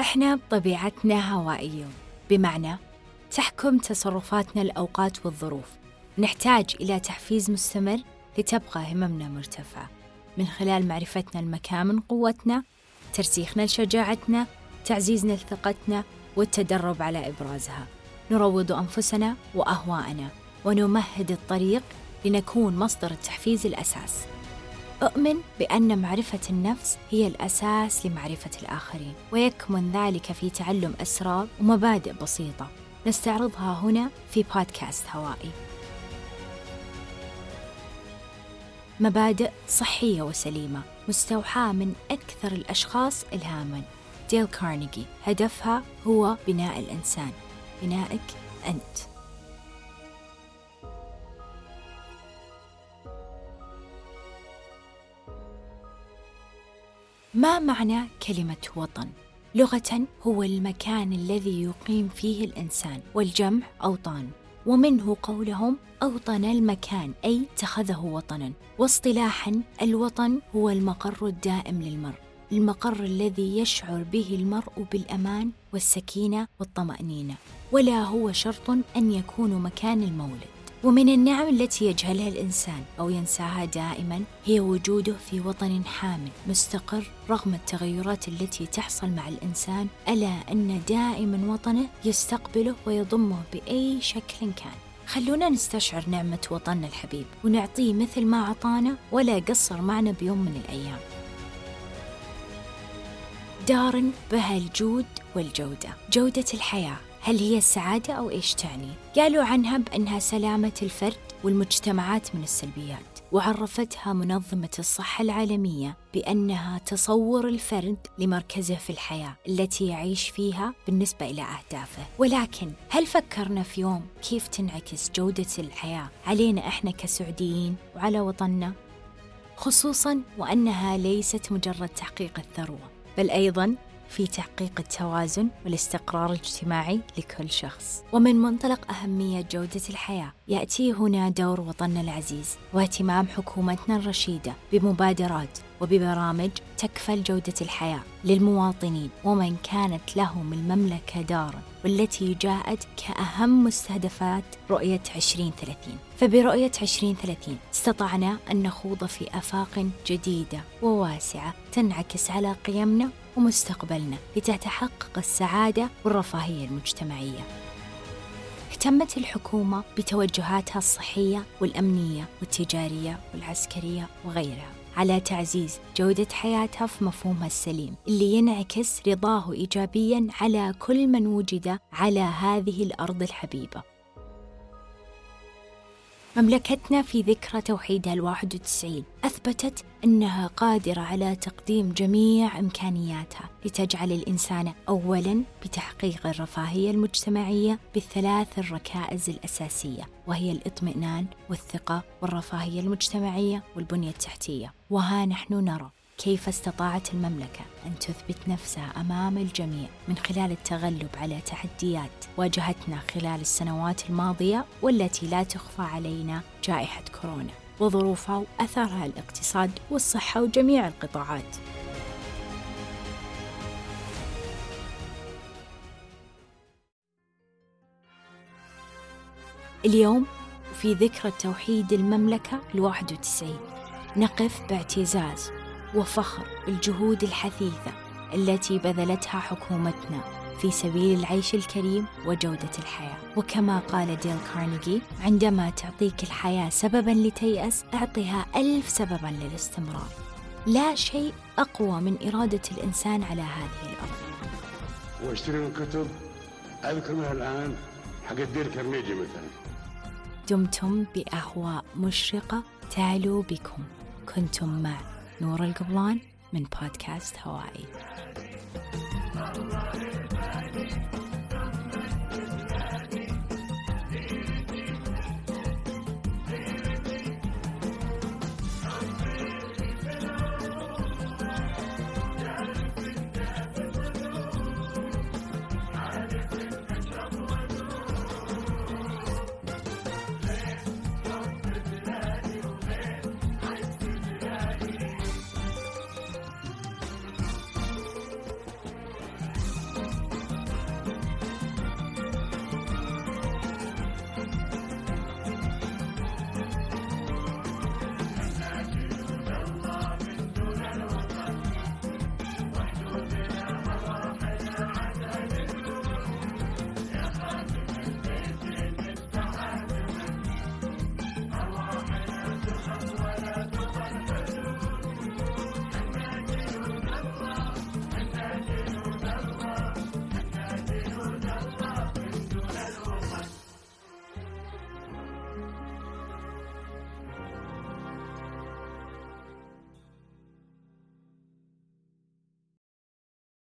إحنا بطبيعتنا هوائيون بمعنى تحكم تصرفاتنا الأوقات والظروف. نحتاج إلى تحفيز مستمر لتبقى هممنا مرتفعة من خلال معرفتنا المكامن قوتنا ترسيخنا لشجاعتنا تعزيزنا لثقتنا والتدرب على إبرازها. نروض أنفسنا وأهواءنا ونمهد الطريق لنكون مصدر التحفيز الأساس. أؤمن بأن معرفة النفس هي الأساس لمعرفة الآخرين ويكمن ذلك في تعلم أسرار ومبادئ بسيطة. نستعرضها هنا في بودكاست هوائي. مبادئ صحية وسليمة مستوحاة من أكثر الأشخاص إلهاماً. ديل كارنيجي هدفها هو بناء الإنسان. بنائك أنت. ما معنى كلمة وطن؟ لغة هو المكان الذي يقيم فيه الإنسان والجمع أوطان ومنه قولهم أوطن المكان أي اتخذه وطنا واصطلاحا الوطن هو المقر الدائم للمرء المقر الذي يشعر به المرء بالأمان والسكينة والطمأنينة ولا هو شرط أن يكون مكان المولد ومن النعم التي يجهلها الإنسان أو ينساها دائما هي وجوده في وطن حامل مستقر رغم التغيرات التي تحصل مع الإنسان ألا أن دائما وطنه يستقبله ويضمه بأي شكل كان. خلونا نستشعر نعمة وطننا الحبيب ونعطيه مثل ما أعطانا ولا قصر معنا بيوم من الأيام. دار بها الجود والجودة جودة الحياة. هل هي السعادة أو إيش تعني؟ قالوا عنها بأنها سلامة الفرد والمجتمعات من السلبيات وعرفتها منظمة الصحة العالمية بأنها تصور الفرد لمركزه في الحياة التي يعيش فيها بالنسبة إلى أهدافه ولكن هل فكرنا في يوم كيف تنعكس جودة الحياة علينا إحنا كسعوديين وعلى وطننا؟ خصوصا وأنها ليست مجرد تحقيق الثروة بل أيضا في تحقيق التوازن والاستقرار الاجتماعي لكل شخص. ومن منطلق أهمية جودة الحياة يأتي هنا دور وطننا العزيز واهتمام حكومتنا الرشيدة بمبادرات وببرامج تكفل جودة الحياة للمواطنين ومن كانت لهم المملكة دارا والتي جاءت كأهم مستهدفات رؤية 2030 فبرؤية 2030 استطعنا أن نخوض في آفاق جديدة وواسعة تنعكس على قيمنا ومستقبلنا لتتحقق السعادة والرفاهية المجتمعية. اهتمت الحكومة بتوجهاتها الصحية والأمنية والتجارية والعسكرية وغيرها على تعزيز جودة حياتها في مفهومها السليم اللي ينعكس رضاه إيجابيا على كل من وجد على هذه الأرض الحبيبة. مملكتنا في ذكرى توحيدها الواحد وتسعين أثبتت أنها قادرة على تقديم جميع إمكانياتها لتجعل الإنسان أولاً بتحقيق الرفاهية المجتمعية بالثلاث الركائز الأساسية وهي الإطمئنان والثقة والرفاهية المجتمعية والبنية التحتية وها نحن نرى. كيف استطاعت المملكة أن تثبت نفسها أمام الجميع من خلال التغلب على تحديات واجهتنا خلال السنوات الماضية والتي لا تخفى علينا جائحة كورونا وظروفها وأثرها الاقتصاد والصحة وجميع القطاعات. اليوم في ذكرى توحيد المملكة الواحد وتسعين نقف باعتزاز وفخر الجهود الحثيثة التي بذلتها حكومتنا في سبيل العيش الكريم وجودة الحياة. وكما قال ديل كارنيجي عندما تعطيك الحياة سببا لتيأس أعطها ألف سببا للاستمرار. لا شيء أقوى من إرادة الإنسان على هذه الأرض. واشتري من كتب أذكر منها الآن حق ديل كارنيجي مثلا. دمتم بأهواء مشرقة تعلو بكم. كنتم مع نور القبلان من بودكاست هوائي